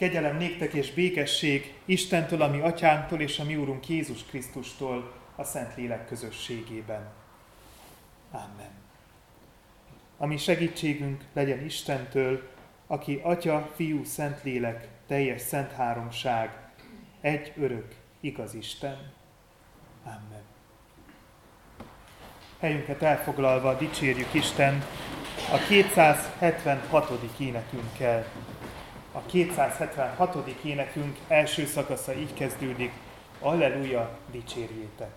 Kegyelem néktek és békesség Istentől, ami atyánktól és a mi úrunk Jézus Krisztustól a Szent Lélek közösségében. Amen. Ami segítségünk legyen Istentől, aki Atya, Fiú, Szent Lélek, teljes szent háromság, egy örök, igaz Isten. Amen. Helyünket elfoglalva dicsérjük Isten a 276. énekünkkel. A 276. énekünk első szakasza így kezdődik, Alleluja, dicsérjétek!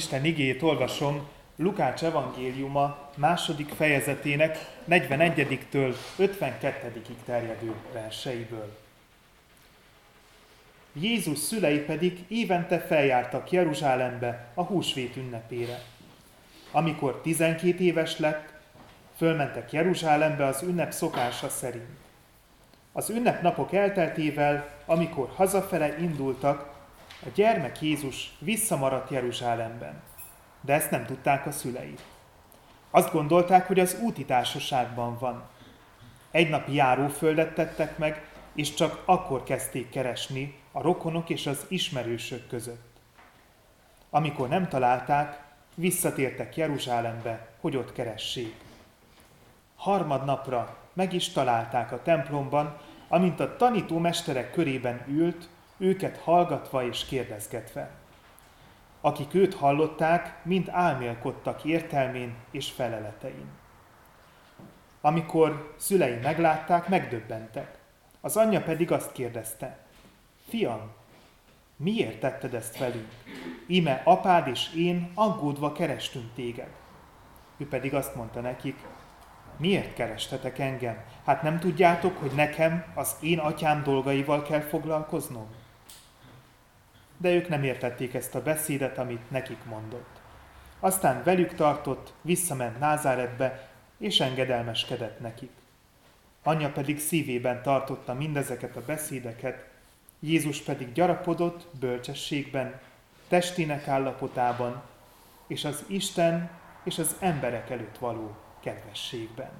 Isten igét olvasom Lukács evangéliuma második fejezetének 41-től 52-ig terjedő verseiből. Jézus szülei pedig évente feljártak Jeruzsálembe a húsvét ünnepére. Amikor 12 éves lett, fölmentek Jeruzsálembe az ünnep szokása szerint. Az ünnepnapok elteltével, amikor hazafele indultak, a gyermek Jézus visszamaradt Jeruzsálemben, de ezt nem tudták a szülei. Azt gondolták, hogy az úti társaságban van. Egy napi járóföldet tettek meg, és csak akkor kezdték keresni a rokonok és az ismerősök között. Amikor nem találták, visszatértek Jeruzsálembe, hogy ott keressék. Harmadnapra meg is találták a templomban, amint a tanító mesterek körében ült, őket hallgatva és kérdezgetve. Akik őt hallották, mind álmélkodtak értelmén és feleletein. Amikor szülei meglátták, megdöbbentek. Az anyja pedig azt kérdezte, Fiam, miért tetted ezt velünk? Íme apád és én aggódva kerestünk téged. Ő pedig azt mondta nekik, miért kerestetek engem? Hát nem tudjátok, hogy nekem az én atyám dolgaival kell foglalkoznom? De ők nem értették ezt a beszédet, amit nekik mondott. Aztán velük tartott, visszament Názáretbe, és engedelmeskedett nekik. Anyja pedig szívében tartotta mindezeket a beszédeket, Jézus pedig gyarapodott bölcsességben, testének állapotában, és az Isten és az emberek előtt való kedvességben.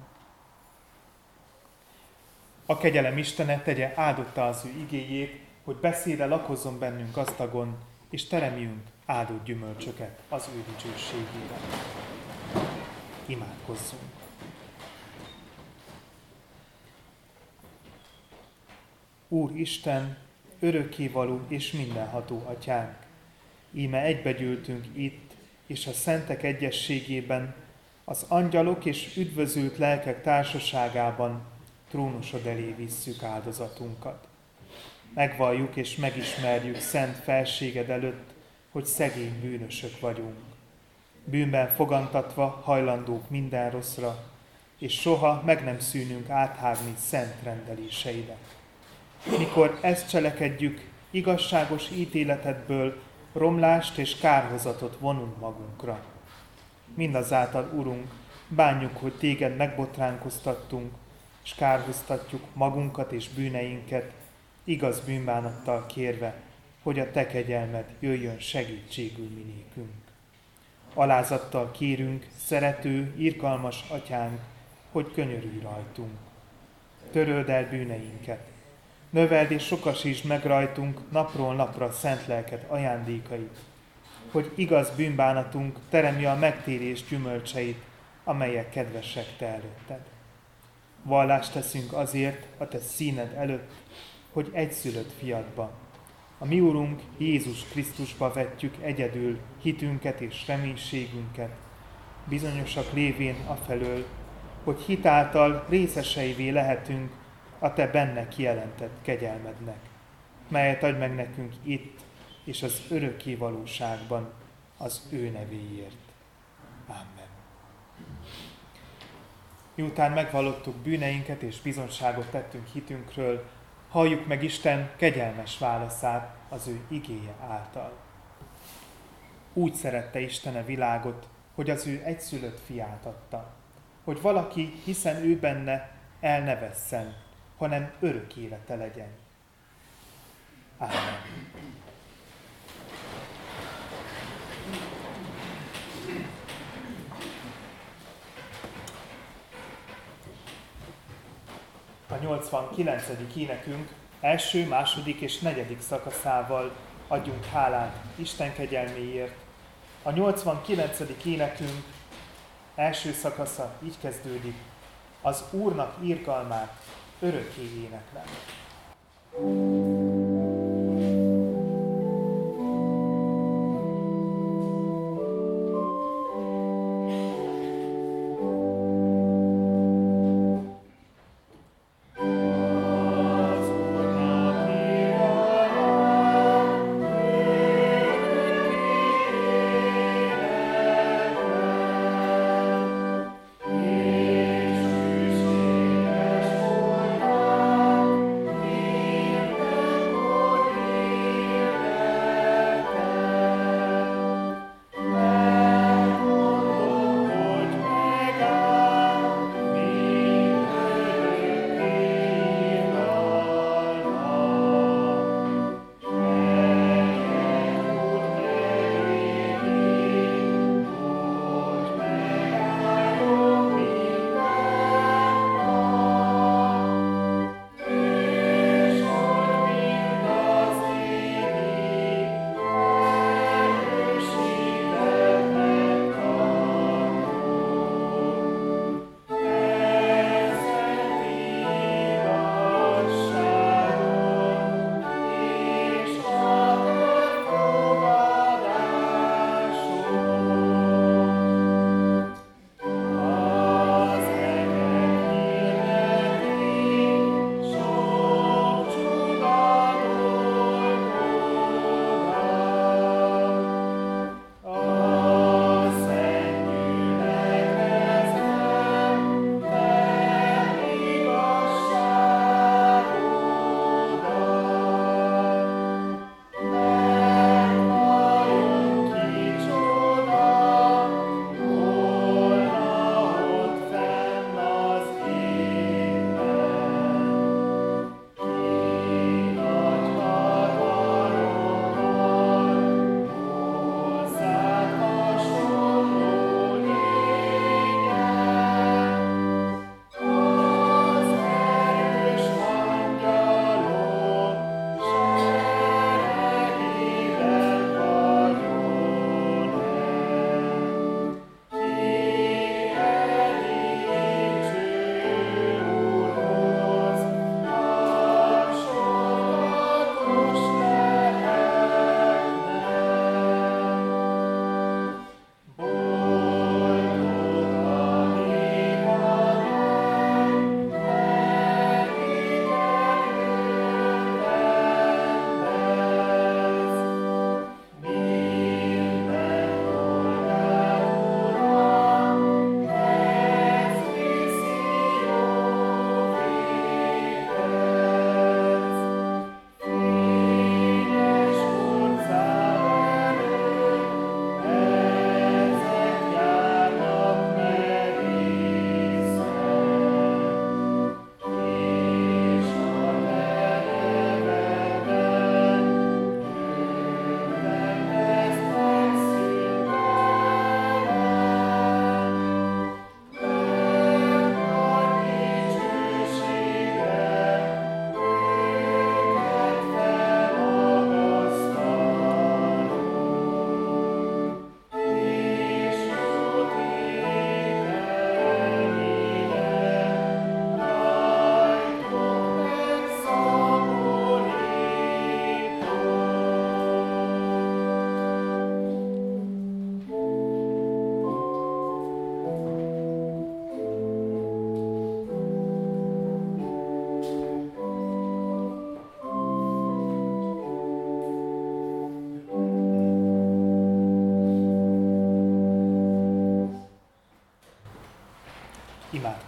A kegyelem Istene tegye áldotta az ő igéjét, hogy beszéde lakozzon bennünk gazdagon, és teremjünk áldott gyümölcsöket az ő dicsőségére. Imádkozzunk! Úr Isten, örökkévaló és mindenható atyánk. Íme egybegyűltünk itt, és a szentek egyességében, az angyalok és üdvözült lelkek társaságában trónusod elé visszük áldozatunkat. Megvalljuk és megismerjük szent felséged előtt, hogy szegény bűnösök vagyunk. Bűnben fogantatva hajlandók minden rosszra, és soha meg nem szűnünk áthágni szent rendeléseidet. Mikor ezt cselekedjük, igazságos ítéletedből romlást és kárhozatot vonunk magunkra. Mindazáltal, Urunk, bánjuk, hogy téged megbotránkoztattunk, és kárhoztatjuk magunkat és bűneinket, igaz bűnbánattal kérve, hogy a te kegyelmed jöjjön segítségül minékünk. Alázattal kérünk, szerető, irgalmas atyánk, hogy könyörülj rajtunk. Töröld el bűneinket, növeld és sokasítsd meg rajtunk napról napra szent lelked ajándékait, hogy igaz bűnbánatunk teremje a megtérés gyümölcseit, amelyek kedvesek te előtted. Vallást teszünk azért a te színed előtt, hogy egyszülött fiadba, a mi Urunk Jézus Krisztusba vetjük egyedül hitünket és reménységünket, bizonyosak lévén afelől, hogy hitáltal részeseivé lehetünk a Te benne kijelentett kegyelmednek, melyet adj meg nekünk itt és az örökké valóságban az ő nevéért. Amen. Miután megvallottuk bűneinket és bizonságot tettünk hitünkről, halljuk meg Isten kegyelmes válaszát az ő igéje által. Úgy szerette Isten a világot, hogy az ő egyszülött fiát adta, hogy valaki, hiszen ő benne, elnevesszen, hanem örök élete legyen. Ámen. A 89. énekünk első, második és negyedik szakaszával adjunk hálát Isten kegyelméért. A 89. énekünk első szakasza így kezdődik. Az Úrnak írgalmát örökké éneklem.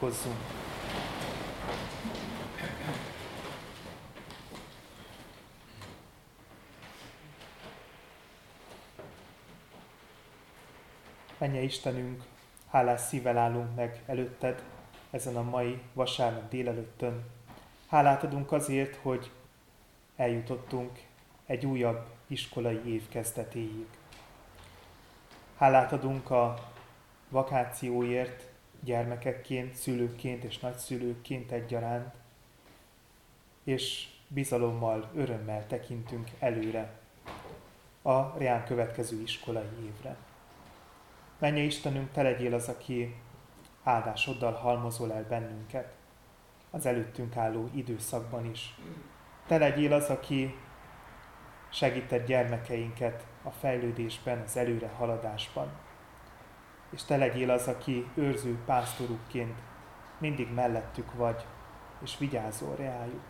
Imádkozzunk! Menje Istenünk, hálás szívvel állunk meg előtted ezen a mai vasárnap délelőttön. Hálát adunk azért, hogy eljutottunk egy újabb iskolai év kezdetéig. Hálát adunk a vakációért, gyermekekként, szülőként és nagyszülőként egyaránt, és bizalommal, örömmel tekintünk előre a reál következő iskolai évre. Menje Istenünk, te legyél az, aki áldásoddal halmozol el bennünket az előttünk álló időszakban is. Te legyél az, aki segített gyermekeinket a fejlődésben, az előre haladásban. És te legyél az, aki őrző pásztorukként mindig mellettük vagy, és vigyázol reájuk.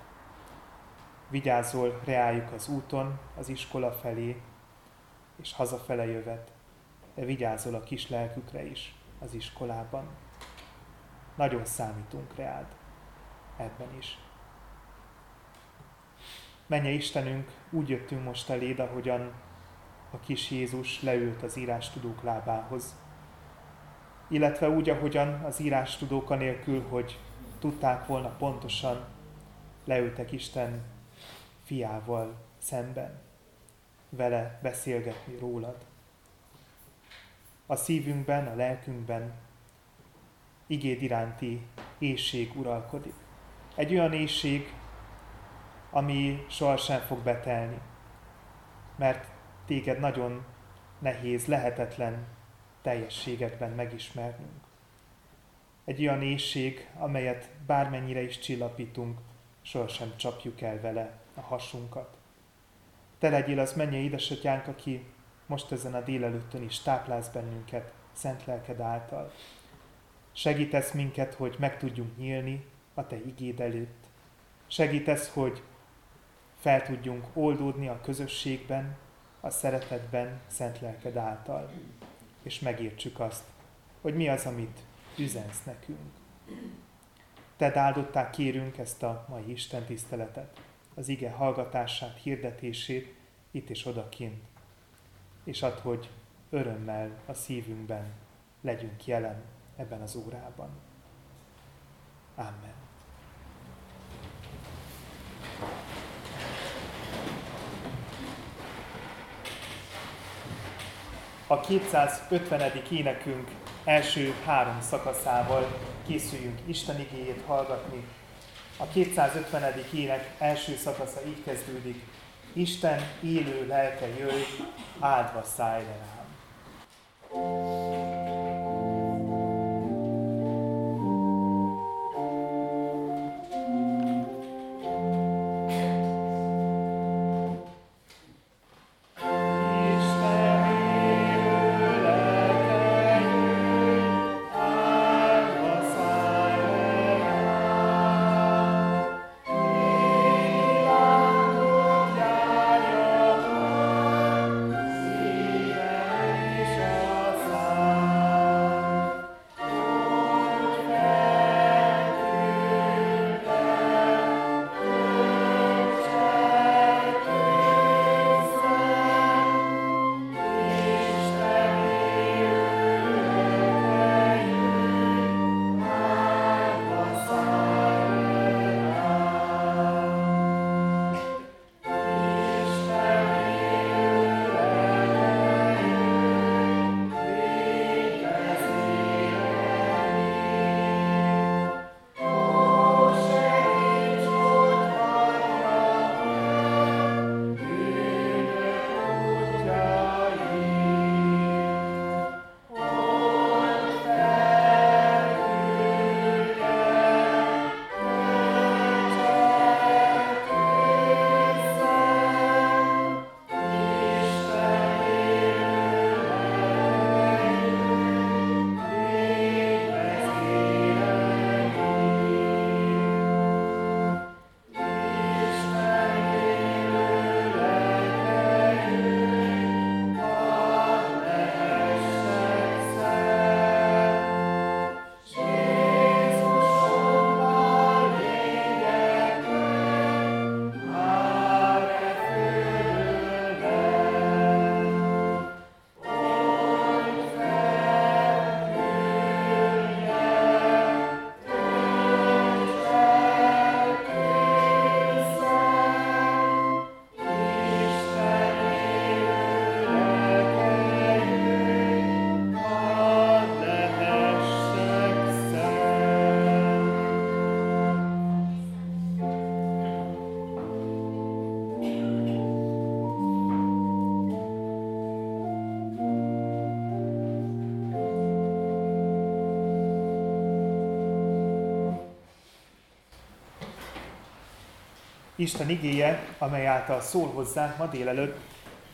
Vigyázol reájuk az úton, az iskola felé, és hazafele jövet, de vigyázol a kis lelkükre is az iskolában. Nagyon számítunk reád ebben is. Menje Istenünk, úgy jöttünk most eléd, ahogyan a kis Jézus leült az írástudók lábához. Illetve úgy, ahogyan az írástudók anélkül, hogy tudták volna pontosan, leültek Isten fiával szemben, vele beszélgetni rólad. A szívünkben, a lelkünkben igéd iránti éjség uralkodik. Egy olyan éjség, ami sohasem fog betelni. Mert téged nagyon nehéz, lehetetlen teljességekben megismernünk. Egy olyan éjség, amelyet bármennyire is csillapítunk, sohasem csapjuk el vele a hasunkat. Te legyél az mennyei édesatyánk, aki most ezen a délelőttön is táplálsz bennünket, szent lelked által. Segítesz minket, hogy meg tudjunk nyílni a Te igéd előtt. Segítesz, hogy fel tudjunk oldódni a közösségben, a szeretetben, szent lelked által, és megértsük azt, hogy mi az, amit üzensz nekünk. Te áldották kérünk ezt a mai Isten tiszteletet, az ige hallgatását, hirdetését itt és odakint, és ad, hogy örömmel a szívünkben legyünk jelen ebben az órában. Amen. A 250. énekünk első három szakaszával készüljünk Isten igéjét hallgatni. A 250. ének első szakasza így kezdődik. Isten élő lelke jöjj, áldva rám. Isten igéje, amely által szól hozzánk ma délelőtt,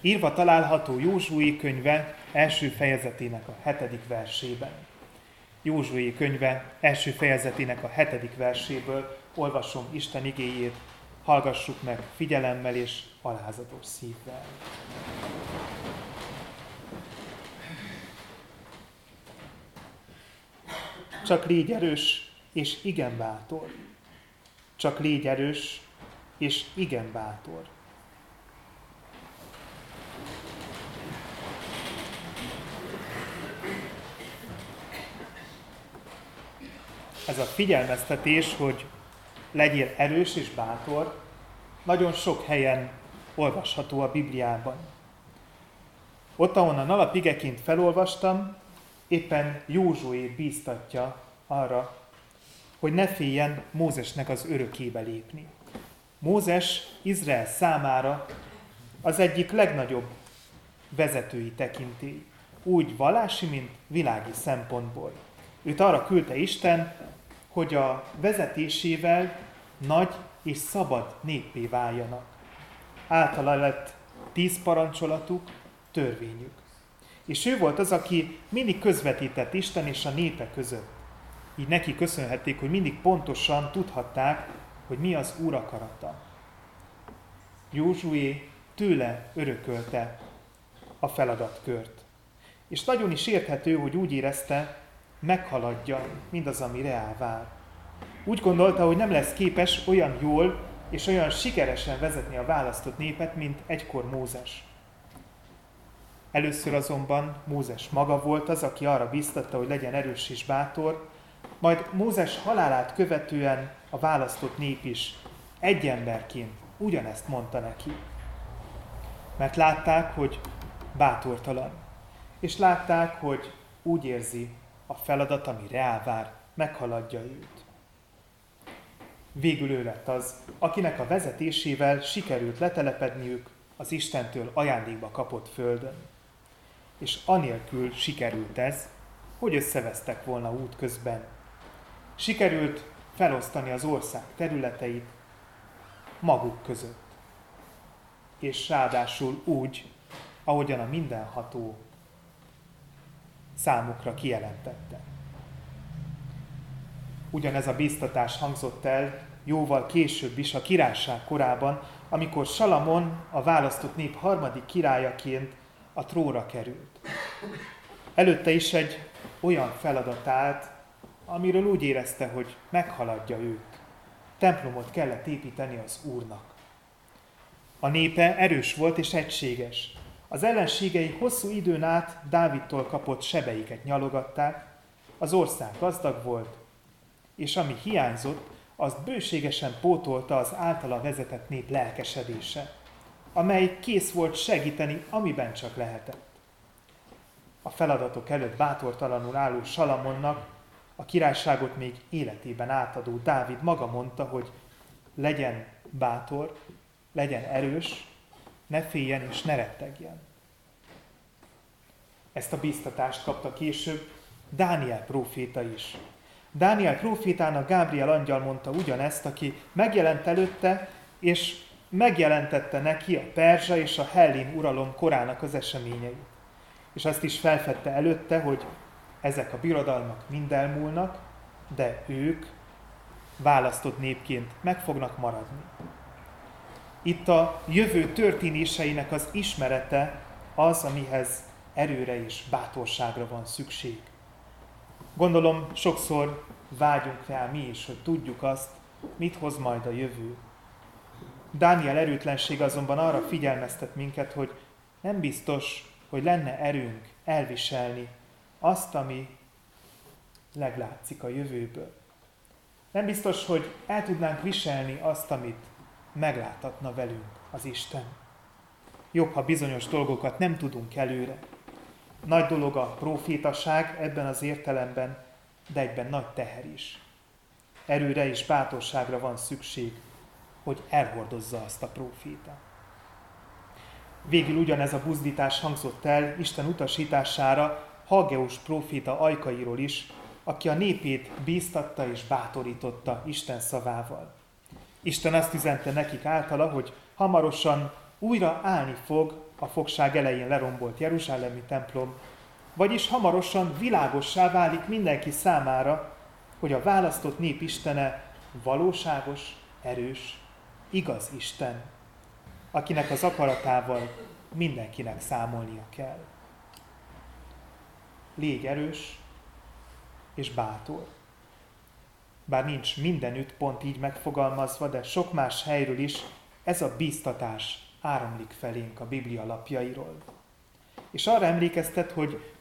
írva található Józsué könyve első fejezetének a hetedik versében. Józsué könyve első fejezetének a hetedik verséből olvasom Isten igéjét, hallgassuk meg figyelemmel és alázatos szívvel. Csak légy erős és igen bátor. Csak légy erős és igen bátor. Ez a figyelmeztetés, hogy legyél erős és bátor, nagyon sok helyen olvasható a Bibliában. Ott, ahonnan alapigeként felolvastam, éppen Józsué bíztatja arra, hogy ne féljen Mózesnek az örökébe lépni. Mózes Izrael számára az egyik legnagyobb vezetői tekintély, úgy vallási, mint világi szempontból. Őt arra küldte Isten, hogy a vezetésével nagy és szabad néppé váljanak. Általa lett tíz parancsolatuk, törvényük. És ő volt az, aki mindig közvetített Isten és a népe között. Így neki köszönhették, hogy mindig pontosan tudhatták, hogy mi az Úr akarata. Józsué tőle örökölte a feladatkört. És nagyon is érthető, hogy úgy érezte, meghaladja mindaz, ami reál vár. Úgy gondolta, hogy nem lesz képes olyan jól és olyan sikeresen vezetni a választott népet, mint egykor Mózes. Először azonban Mózes maga volt az, aki arra biztatta, hogy legyen erős és bátor, majd Mózes halálát követően a választott nép is egy emberként ugyanezt mondta neki. Mert látták, hogy bátortalan, és látták, hogy úgy érzi, a feladat, ami reál vár, meghaladja őt. Végül ő lett az, akinek a vezetésével sikerült letelepedniük az Istentől ajándékba kapott földön. És anélkül sikerült ez, hogy összevesztek volna út közben. Sikerült felosztani az ország területeit maguk között. És ráadásul úgy, ahogyan a mindenható számukra kijelentette. Ugyanez a biztatás hangzott el jóval később is a királyság korában, amikor Salamon a választott nép harmadik királyaként a tróra került. Előtte is egy olyan feladat állt, amiről úgy érezte, hogy meghaladja őt. Templomot kellett építeni az Úrnak. A népe erős volt és egységes. Az ellenségei hosszú időn át Dávidtól kapott sebeiket nyalogatták, az ország gazdag volt, és ami hiányzott, azt bőségesen pótolta az általa vezetett nép lelkesedése, amely kész volt segíteni, amiben csak lehetett. A feladatok előtt bátortalanul álló Salamonnak a királyságot még életében átadó Dávid maga mondta, hogy legyen bátor, legyen erős, ne féljen és ne rettegjen. Ezt a biztatást kapta később Dániel próféta is. Dániel prófétának Gábriel angyal mondta ugyanezt, aki megjelent előtte, és megjelentette neki a perzsa és a hellén uralom korának az eseményeit. És azt is felfedte előtte, hogy ezek a birodalmak mind elmúlnak, de ők választott népként meg fognak maradni. Itt a jövő történéseinek az ismerete az, amihez erőre és bátorságra van szükség. Gondolom sokszor vágyunk rá mi is, hogy tudjuk azt, mit hoz majd a jövő. Dániel erőtlenség azonban arra figyelmeztet minket, hogy nem biztos, hogy lenne erőnk elviselni azt, ami leglátszik a jövőből. Nem biztos, hogy el tudnánk viselni azt, amit megláthatna velünk az Isten. Jobb, ha bizonyos dolgokat nem tudunk előre. Nagy dolog a profétaság ebben az értelemben, de egyben nagy teher is. Erőre és bátorságra van szükség, hogy elhordozza azt a proféta. Végül ugyanez a buzdítás hangzott el Isten utasítására Hageus proféta ajkairól is, aki a népét bíztatta és bátorította Isten szavával. Isten azt üzente nekik általa, hogy hamarosan újra állni fog a fogság elején lerombolt Jeruzsálemi templom, vagyis hamarosan világossá válik mindenki számára, hogy a választott nép Istene valóságos, erős, igaz Isten, akinek az akaratával mindenkinek számolnia kell. Légy erős és bátor. Bár nincs mindenütt pont így megfogalmazva, de sok más helyről is ez a bíztatás áramlik felénk a Biblia lapjairól. És arra emlékeztet, hogy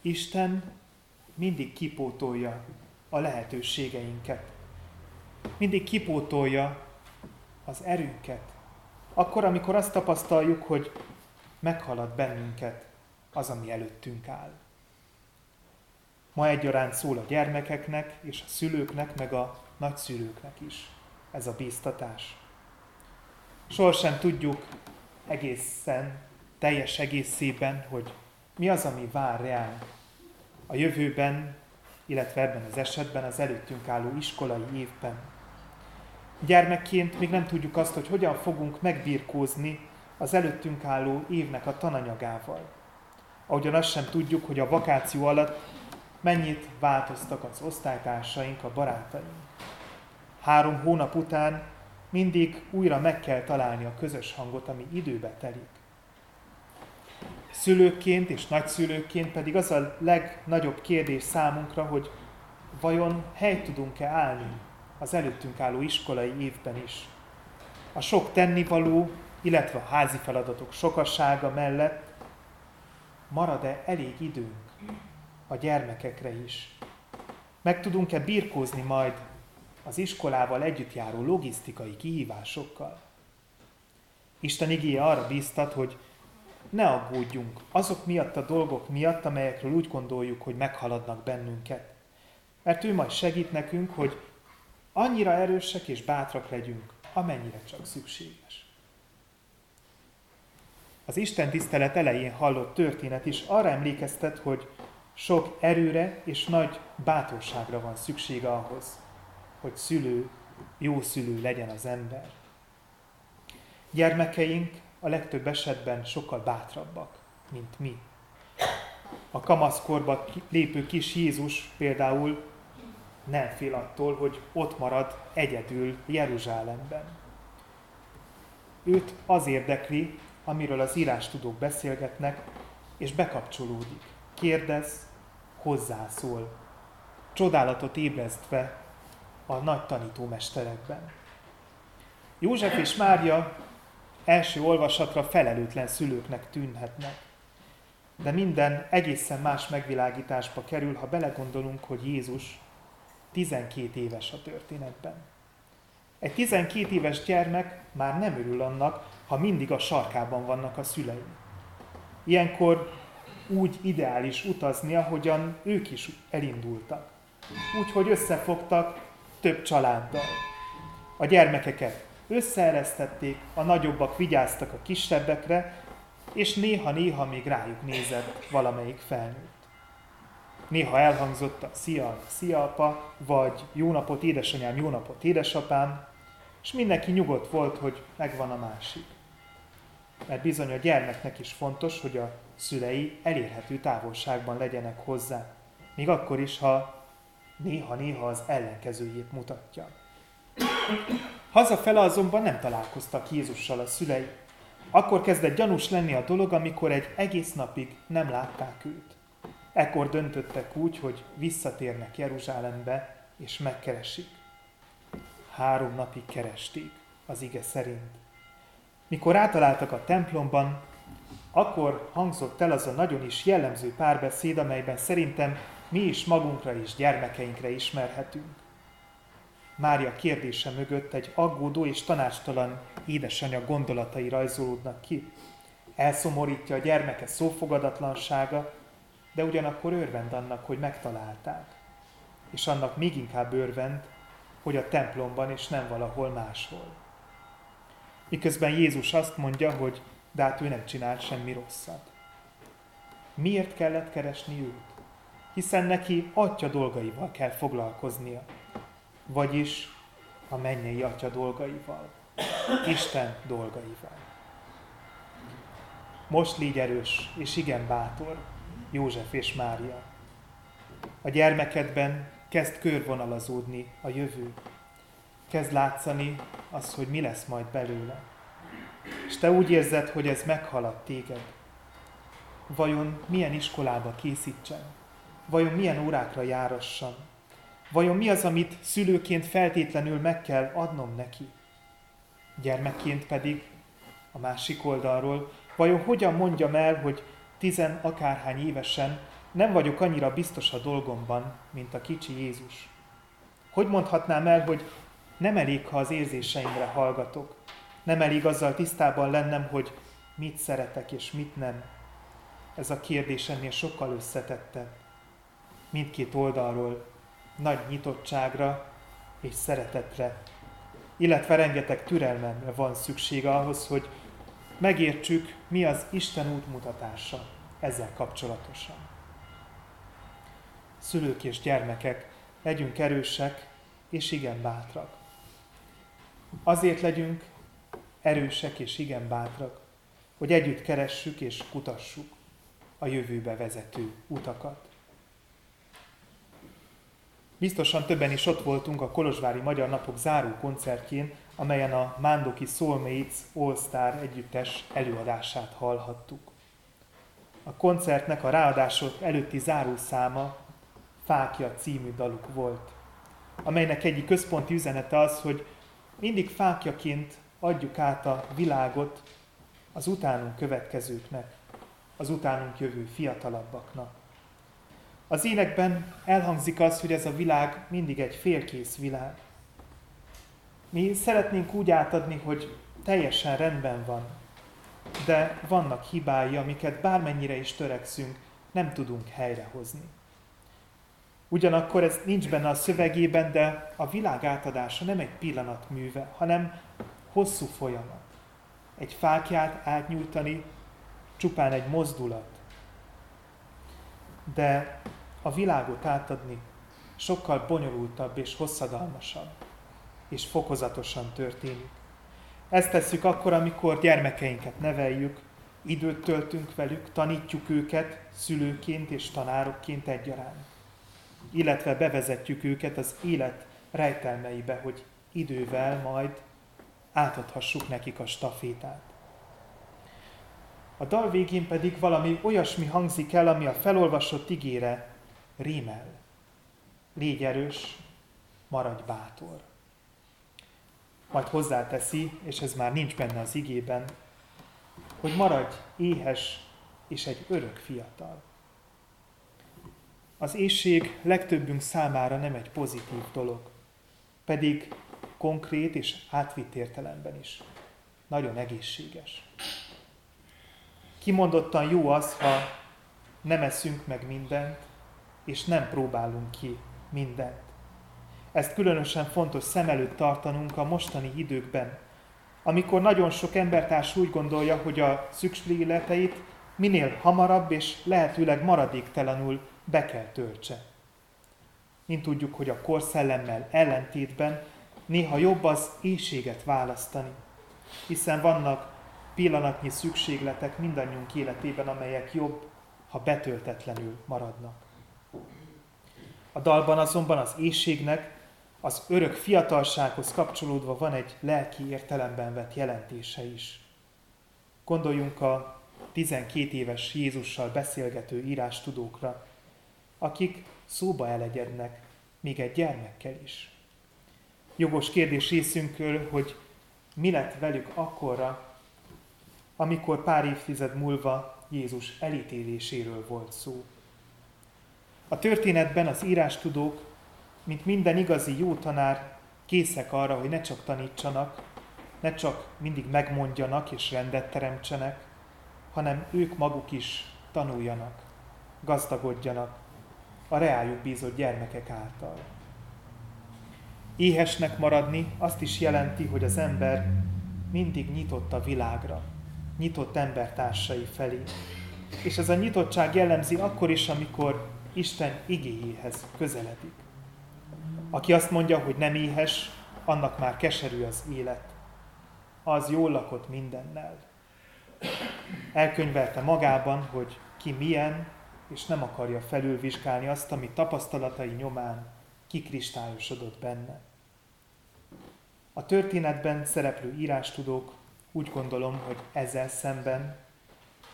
Isten mindig kipótolja a lehetőségeinket. Mindig kipótolja az erőnket. Akkor, amikor azt tapasztaljuk, hogy meghalad bennünket az, ami előttünk áll. Ma egyaránt szól a gyermekeknek és a szülőknek, meg a nagyszülőknek is ez a bíztatás. Sohasem tudjuk egészen, teljes egészében, hogy mi az, ami vár ránk a jövőben, illetve ebben az esetben az előttünk álló iskolai évben. Gyermekként még nem tudjuk azt, hogy hogyan fogunk megbirkózni az előttünk álló évnek a tananyagával. Ahogyan azt sem tudjuk, hogy a vakáció alatt mennyit változtak az osztálytársaink, a barátaink. Három hónap után mindig újra meg kell találni a közös hangot, ami időbe telik. Szülőként és nagyszülőként pedig az a legnagyobb kérdés számunkra, hogy vajon hely tudunk-e állni az előttünk álló iskolai évben is. A sok tennivaló, illetve a házi feladatok sokassága mellett marad-e elég időnk a gyermekekre is? Meg tudunk-e birkózni majd az iskolával együtt járó logisztikai kihívásokkal? Isten igéje arra bíztat, hogy ne aggódjunk azok miatt a dolgok miatt, amelyekről úgy gondoljuk, hogy meghaladnak bennünket. Mert ő majd segít nekünk, hogy annyira erősek és bátrak legyünk, amennyire csak szükséges. Az Isten tisztelet elején hallott történet is arra emlékeztet, hogy sok erőre és nagy bátorságra van szüksége ahhoz, hogy szülő, jó szülő legyen az ember. Gyermekeink a legtöbb esetben sokkal bátrabbak, mint mi. A kamaszkorba lépő kis Jézus például nem fél attól, hogy ott marad egyedül Jeruzsálemben. Őt az érdekli, amiről az írástudók beszélgetnek, és bekapcsolódik. Kérdez, hozzászól. Csodálatot ébresztve a nagy tanítómesterekben. József és Mária első olvasatra felelőtlen szülőknek tűnhetnek. De minden egészen más megvilágításba kerül, ha belegondolunk, hogy Jézus 12 éves a történetben. Egy 12 éves gyermek már nem örül annak, ha mindig a sarkában vannak a szülei. Ilyenkor úgy ideális utazni, ahogyan ők is elindultak. Úgy, hogy összefogtak több családdal. A gyermekeket összeeresztették, a nagyobbak vigyáztak a kisebbekre, és néha-néha még rájuk nézett valamelyik felnőtt. Néha elhangzott a szia, szia apa, vagy jó napot édesanyám, jó napot édesapám, és mindenki nyugodt volt, hogy megvan a másik. Mert bizony a gyermeknek is fontos, hogy a szülei elérhető távolságban legyenek hozzá, még akkor is, ha néha-néha az ellenkezőjét mutatja. Hazafele azonban nem találkoztak Jézussal a szülei. Akkor kezdett gyanús lenni a dolog, amikor egy egész napig nem látták őt. Ekkor döntöttek úgy, hogy visszatérnek Jeruzsálembe, és megkeresik. Három napig keresték, az ige szerint. Mikor átaláltak a templomban, akkor hangzott el az a nagyon is jellemző párbeszéd, amelyben szerintem mi is magunkra és gyermekeinkre ismerhetünk. Mária kérdése mögött egy aggódó és tanástalan édesanyja gondolatai rajzolódnak ki. Elszomorítja a gyermeke szófogadatlansága, de ugyanakkor örvend annak, hogy megtalálták. És annak még inkább örvend, hogy a templomban és nem valahol máshol. Miközben Jézus azt mondja, hogy de hát ő nem csinált semmi rosszat. Miért kellett keresni őt? Hiszen neki atya dolgaival kell foglalkoznia. Vagyis a mennyei atya dolgaival, Isten dolgaival. Most légy erős, és igen bátor, József és Mária. A gyermekedben kezd körvonalazódni a jövő. Kezd látszani az, hogy mi lesz majd belőle. És te úgy érzed, hogy ez meghalad téged. Vajon milyen iskolába készítsen? Vajon milyen órákra járassam? Vajon mi az, amit szülőként feltétlenül meg kell adnom neki? Gyermekként pedig a másik oldalról, vajon hogyan mondjam el, hogy tizen akárhány évesen nem vagyok annyira biztos a dolgomban, mint a kicsi Jézus? Hogy mondhatnám el, hogy nem elég, ha az érzéseimre hallgatok? Nem elég azzal tisztában lennem, hogy mit szeretek és mit nem? Ez a kérdés ennél sokkal összetettebb. Mindkét oldalról nagy nyitottságra és szeretetre, illetve rengeteg türelmemre van szüksége ahhoz, hogy megértsük, mi az Isten útmutatása ezzel kapcsolatosan. Szülők és gyermekek, legyünk erősek és igen bátrak. Azért legyünk erősek és igen bátrak, hogy együtt keressük és kutassuk a jövőbe vezető utakat. Biztosan többen is ott voltunk a Kolozsvári Magyar Napok záró koncertjén, amelyen a Mándoki Soulmates All Star együttes előadását hallhattuk. A koncertnek a ráadások előtti zárószáma Fákja című daluk volt, amelynek egyik központi üzenete az, hogy mindig fákjaként adjuk át a világot az utánunk következőknek, az utánunk jövő fiatalabbaknak. Az énekben elhangzik az, hogy ez a világ mindig egy félkész világ. Mi szeretnénk úgy átadni, hogy teljesen rendben van, de vannak hibái, amiket bármennyire is törekszünk, nem tudunk helyrehozni. Ugyanakkor ez nincs benne a szövegében, de a világ átadása nem egy pillanat műve, hanem hosszú folyamat. Egy fákját átnyújtani csupán egy mozdulat. De a világot átadni sokkal bonyolultabb és hosszadalmasabb, és fokozatosan történik. Ezt tesszük akkor, amikor gyermekeinket neveljük, időt töltünk velük, tanítjuk őket szülőként és tanárokként egyaránt. Illetve bevezetjük őket az élet rejtelmeibe, hogy idővel majd átadhassuk nekik a stafétát. A dal végén pedig valami olyasmi hangzik el, ami a felolvasott igére rímel. Légy erős, maradj bátor. Majd hozzáteszi, és ez már nincs benne az igében, hogy maradj éhes és egy örök fiatal. Az éjség legtöbbünk számára nem egy pozitív dolog, pedig konkrét és átvitt értelemben is. Nagyon egészséges. Kimondottan jó az, ha nem eszünk meg mindent, és nem próbálunk ki mindent. Ezt különösen fontos szem előtt tartanunk a mostani időkben, amikor nagyon sok embertárs úgy gondolja, hogy a szükségleteit minél hamarabb és lehetőleg maradéktalanul be kell töltse. Mint tudjuk, hogy a korszellemmel ellentétben néha jobb az éjséget választani, hiszen vannak pillanatnyi szükségletek mindannyiunk életében, amelyek jobb, ha betöltetlenül maradnak. A dalban azonban az éjségnek az örök fiatalsághoz kapcsolódva van egy lelki értelemben vett jelentése is. Gondoljunk a 12 éves Jézussal beszélgető írástudókra, akik szóba elegyednek, még egy gyermekkel is. Jogos kérdés részünkről, hogy mi lett velük akkorra, amikor pár évtized múlva Jézus elítéléséről volt szó. A történetben az írástudók, mint minden igazi jó tanár, készek arra, hogy ne csak tanítsanak, ne csak mindig megmondjanak és rendet teremtsenek, hanem ők maguk is tanuljanak, gazdagodjanak a reájuk bízott gyermekek által. Éhesnek maradni azt is jelenti, hogy az ember mindig nyitott a világra, nyitott embertársai felé. És ez a nyitottság jellemzi akkor is, amikor Isten igéjéhez közeledik. Aki azt mondja, hogy nem éhes, annak már keserű az élet. Az jól lakott mindennel. Elkönyvelte magában, hogy ki milyen, és nem akarja felülvizsgálni azt, ami tapasztalatai nyomán kikristályosodott benne. A történetben szereplő írástudók úgy gondolom, hogy ezzel szemben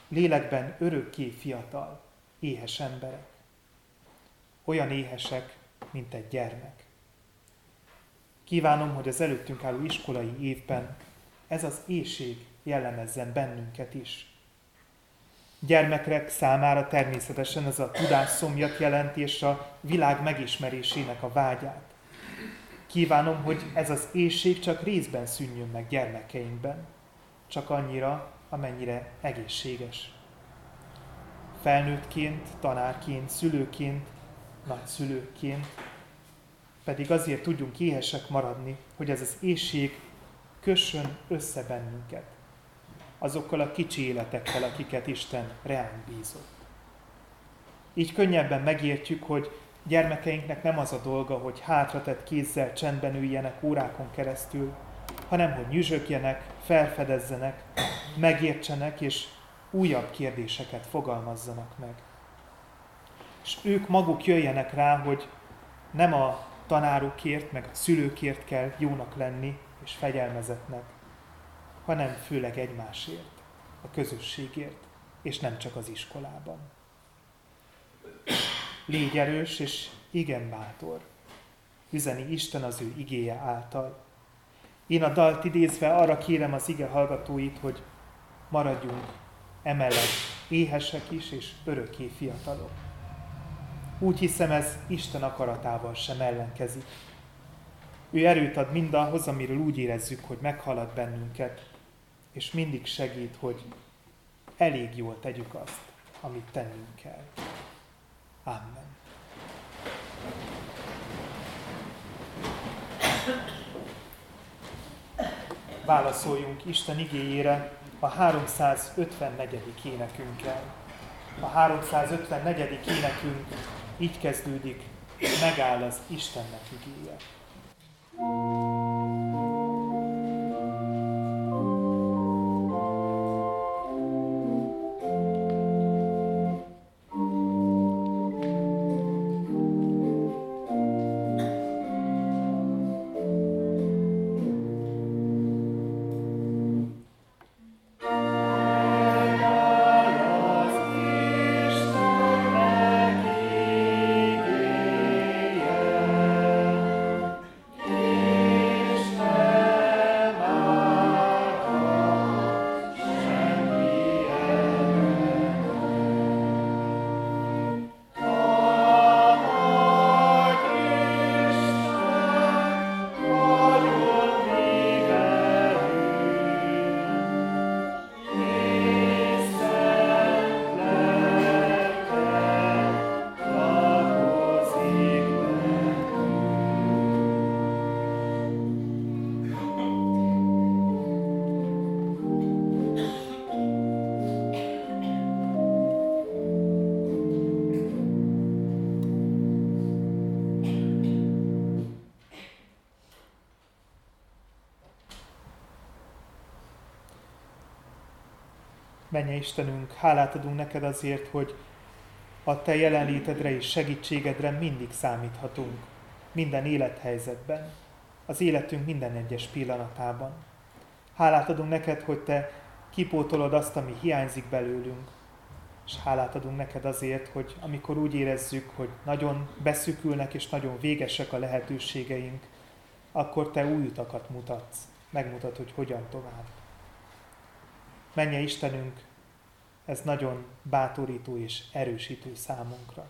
lélekben örökké fiatal, éhes emberek. Olyan éhesek, mint egy gyermek. Kívánom, hogy az előttünk álló iskolai évben ez az éjség jellemezzen bennünket is. Gyermekek számára természetesen ez a tudásszomjat jelenti, és a világ megismerésének a vágyát. Kívánom, hogy ez az éjség csak részben szűnjön meg gyermekeinkben, csak annyira, amennyire egészséges. Felnőttként, tanárként, szülőként, nagyszülőként pedig azért tudjunk éhesek maradni, hogy ez az éjség kössön össze bennünket azokkal a kicsi életekkel, akiket Isten reánk bízott. Így könnyebben megértjük, hogy gyermekeinknek nem az a dolga, hogy hátratett kézzel csendben üljenek órákon keresztül, hanem hogy nyüzsögjenek, felfedezzenek, megértsenek és újabb kérdéseket fogalmazzanak meg. És ők maguk jöjjenek rá, hogy nem a tanárokért, meg a szülőkért kell jónak lenni és fegyelmezetnek, hanem főleg egymásért, a közösségért, és nem csak az iskolában. Légy erős és igen bátor, üzeni Isten az ő igéje által. Én a dalt idézve arra kérem az ige hallgatóit, hogy maradjunk emellett éhesek is és örökké fiatalok. Úgy hiszem, ez Isten akaratával sem ellenkezik. Ő erőt ad mindahhoz, amiről úgy érezzük, hogy meghalad bennünket, és mindig segít, hogy elég jól tegyük azt, amit tennünk kell. Amen. Válaszoljunk Isten igéjére a 354. énekünkkel. A 354. énekünk így kezdődik, megáll az Istennek igéje. thank you Menje Istenünk, hálát adunk neked azért, hogy a te jelenlétedre és segítségedre mindig számíthatunk, minden élethelyzetben, az életünk minden egyes pillanatában. Hálát adunk neked, hogy te kipótolod azt, ami hiányzik belőlünk, és hálát adunk neked azért, hogy amikor úgy érezzük, hogy nagyon beszükülnek és nagyon végesek a lehetőségeink, akkor te új utakat mutatsz, megmutat, hogy hogyan tovább. Menje Istenünk, ez nagyon bátorító és erősítő számunkra.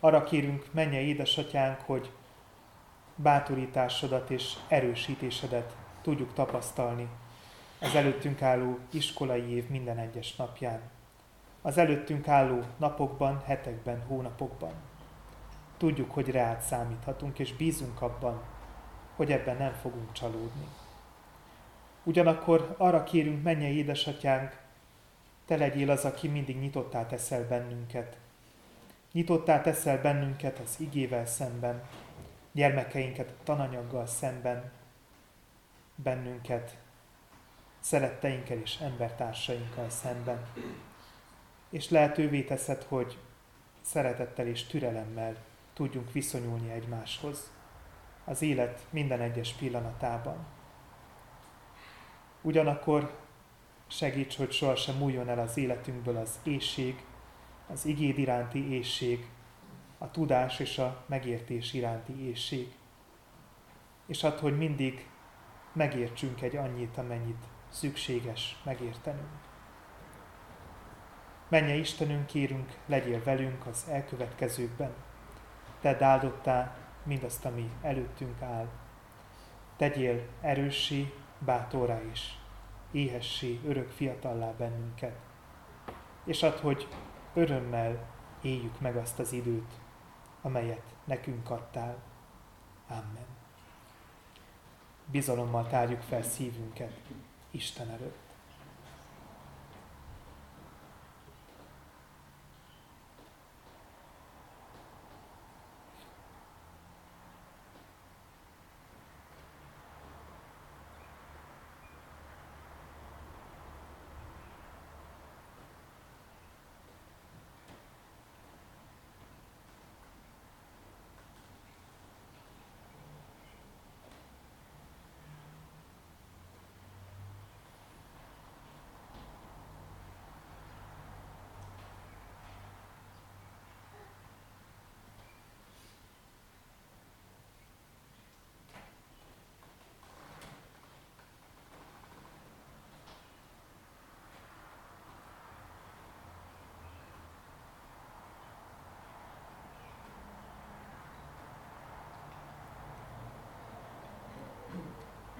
Arra kérünk, menje édesatyánk, hogy bátorításodat és erősítésedet tudjuk tapasztalni az előttünk álló iskolai év minden egyes napján, az előttünk álló napokban, hetekben, hónapokban. Tudjuk, hogy reát számíthatunk, és bízunk abban, hogy ebben nem fogunk csalódni. Ugyanakkor arra kérünk, menje édesatyánk, te legyél az, aki mindig nyitottá teszel bennünket. Nyitottá teszel bennünket az igével szemben. gyermekeinket tananyaggal szemben, bennünket szeretteinkkel és embertársainkkal szemben. És lehetővé teszed, hogy szeretettel és türelemmel tudjunk viszonyulni egymáshoz az élet minden egyes pillanatában. Ugyanakkor segíts, hogy sohasem múljon el az életünkből az éjség, az igéd iránti éjség, a tudás és a megértés iránti éjség. És add, hogy mindig megértsünk egy annyit, amennyit szükséges megértenünk. Menje Istenünk, kérünk, legyél velünk az elkövetkezőkben. Tedd áldottá mindazt, ami előttünk áll. Tegyél erőssé, bátorá is, éhessé, örök fiatallá bennünket. És add, hogy örömmel éljük meg azt az időt, amelyet nekünk adtál. Amen. Bizalommal tárjuk fel szívünket Isten előtt.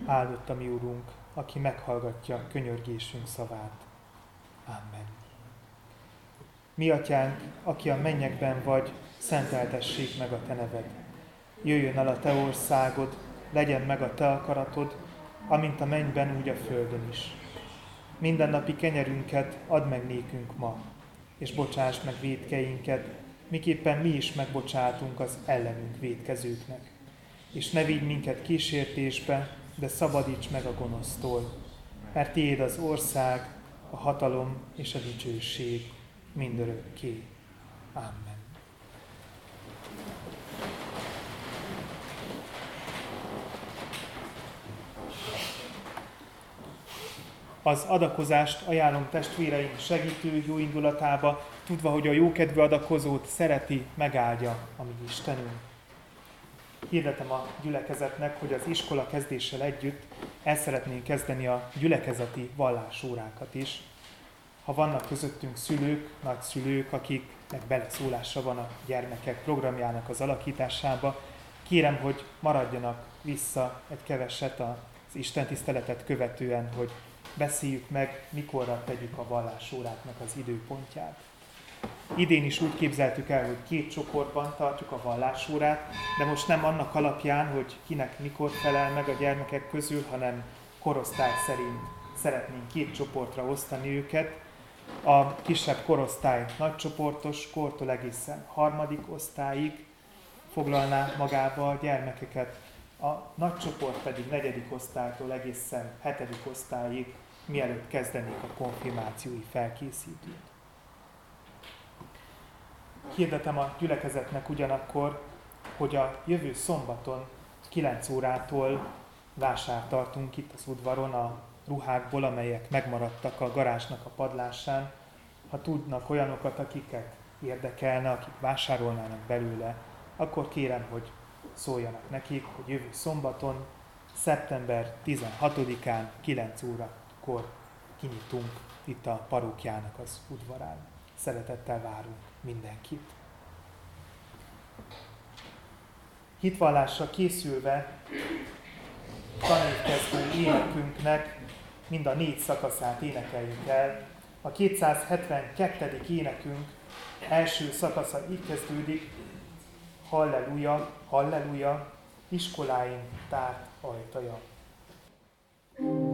Áldott a mi Úrunk, aki meghallgatja könyörgésünk szavát. Amen. Mi atyánk, aki a mennyekben vagy, szenteltessék meg a te neved. Jöjjön el a te országod, legyen meg a te akaratod, amint a mennyben, úgy a földön is. Minden napi kenyerünket add meg nékünk ma, és bocsáss meg védkeinket, miképpen mi is megbocsátunk az ellenünk védkezőknek. És ne vigy minket kísértésbe, de szabadíts meg a gonosztól, mert tiéd az ország, a hatalom és a dicsőség mindörökké. Amen. Az adakozást ajánlom testvéreim segítő jó indulatába, tudva, hogy a jókedvű adakozót szereti, megáldja a mi Istenünk hirdetem a gyülekezetnek, hogy az iskola kezdéssel együtt el szeretnénk kezdeni a gyülekezeti vallásórákat is. Ha vannak közöttünk szülők, nagyszülők, akiknek beleszólása van a gyermekek programjának az alakításába, kérem, hogy maradjanak vissza egy keveset az Isten tiszteletet követően, hogy beszéljük meg, mikorra tegyük a vallásóráknak az időpontját. Idén is úgy képzeltük el, hogy két csoportban tartjuk a vallásórát, de most nem annak alapján, hogy kinek mikor felel meg a gyermekek közül, hanem korosztály szerint szeretnénk két csoportra osztani őket. A kisebb korosztály nagycsoportos kortól egészen harmadik osztályig foglalná magába a gyermekeket, a nagy csoport pedig negyedik osztálytól egészen hetedik osztályig, mielőtt kezdenék a konfirmációi felkészítőt. Hirdetem a gyülekezetnek ugyanakkor, hogy a jövő szombaton 9 órától vásárt tartunk itt az udvaron a ruhákból, amelyek megmaradtak a garázsnak a padlásán. Ha tudnak olyanokat, akiket érdekelne, akik vásárolnának belőle, akkor kérem, hogy szóljanak nekik, hogy jövő szombaton, szeptember 16-án 9 órakor kinyitunk itt a parókjának az udvarán. Szeretettel várunk mindenkit. Hitvallásra készülve tanévkezdő énekünknek mind a négy szakaszát énekeljük el. A 272. énekünk első szakasza így kezdődik, Halleluja, Halleluja, iskoláink tárt ajtaja. thank you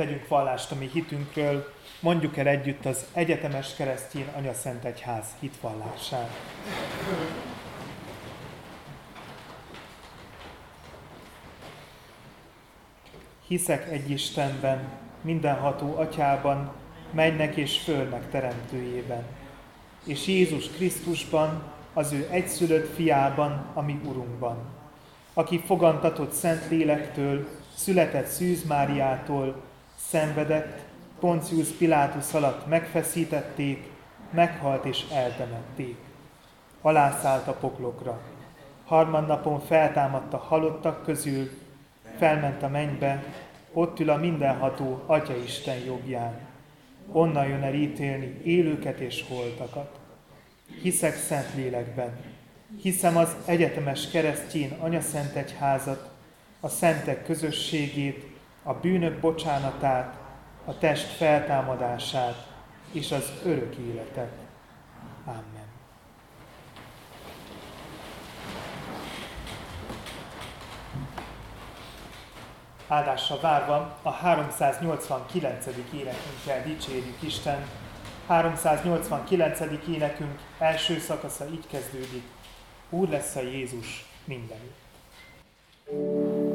tegyünk vallást a mi hitünkről, mondjuk el együtt az egyetemes keresztjén Anya Szent Egyház hitvallását. Hiszek egy Istenben, mindenható atyában, mennek és fölnek teremtőjében, és Jézus Krisztusban, az ő egyszülött fiában, ami Urunkban, aki fogantatott Szent Lélektől, született Szűz Máriától, szenvedett, Poncius Pilátus alatt megfeszítették, meghalt és eltemették. Alászállt a poklokra. Harmadnapon feltámadt a halottak közül, felment a mennybe, ott ül a mindenható Atya Isten jobbján. Onnan jön el ítélni élőket és holtakat. Hiszek szent lélekben. Hiszem az egyetemes keresztjén Szent Egyházat, a szentek közösségét, a bűnök bocsánatát, a test feltámadását és az örök életet. Amen. Áldásra várva a 389. énekünkkel dicsérjük Isten. 389. énekünk első szakasza így kezdődik. Úr lesz a Jézus mindenütt. thank you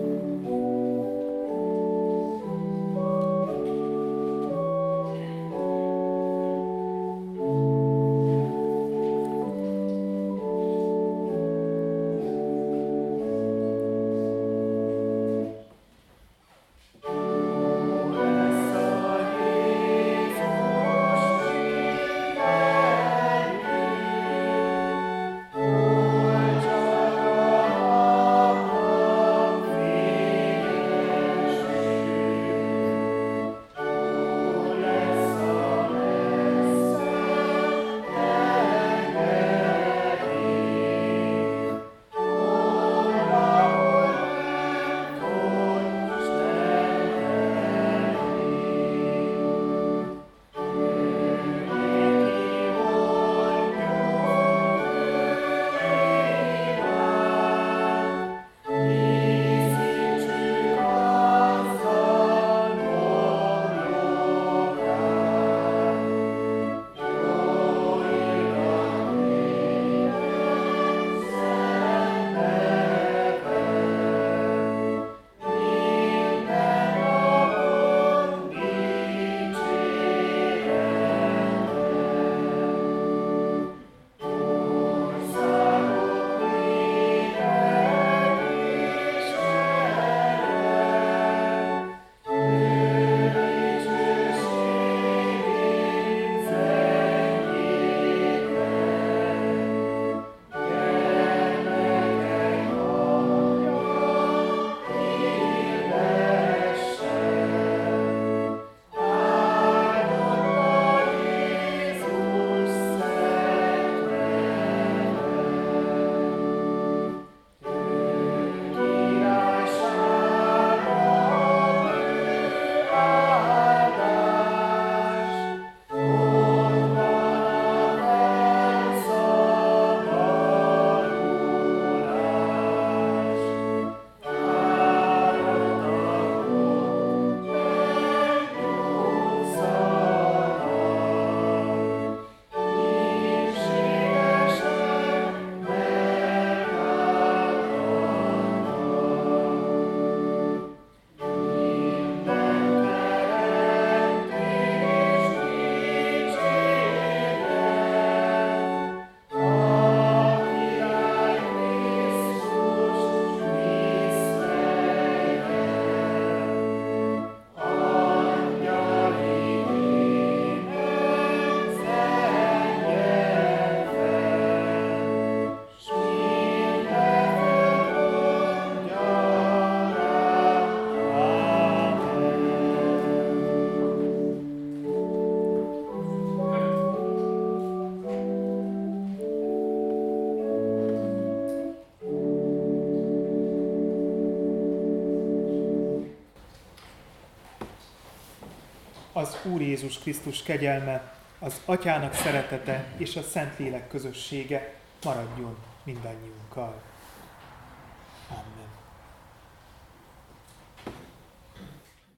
az Úr Jézus Krisztus kegyelme, az Atyának szeretete és a Szentlélek közössége maradjon mindannyiunkkal.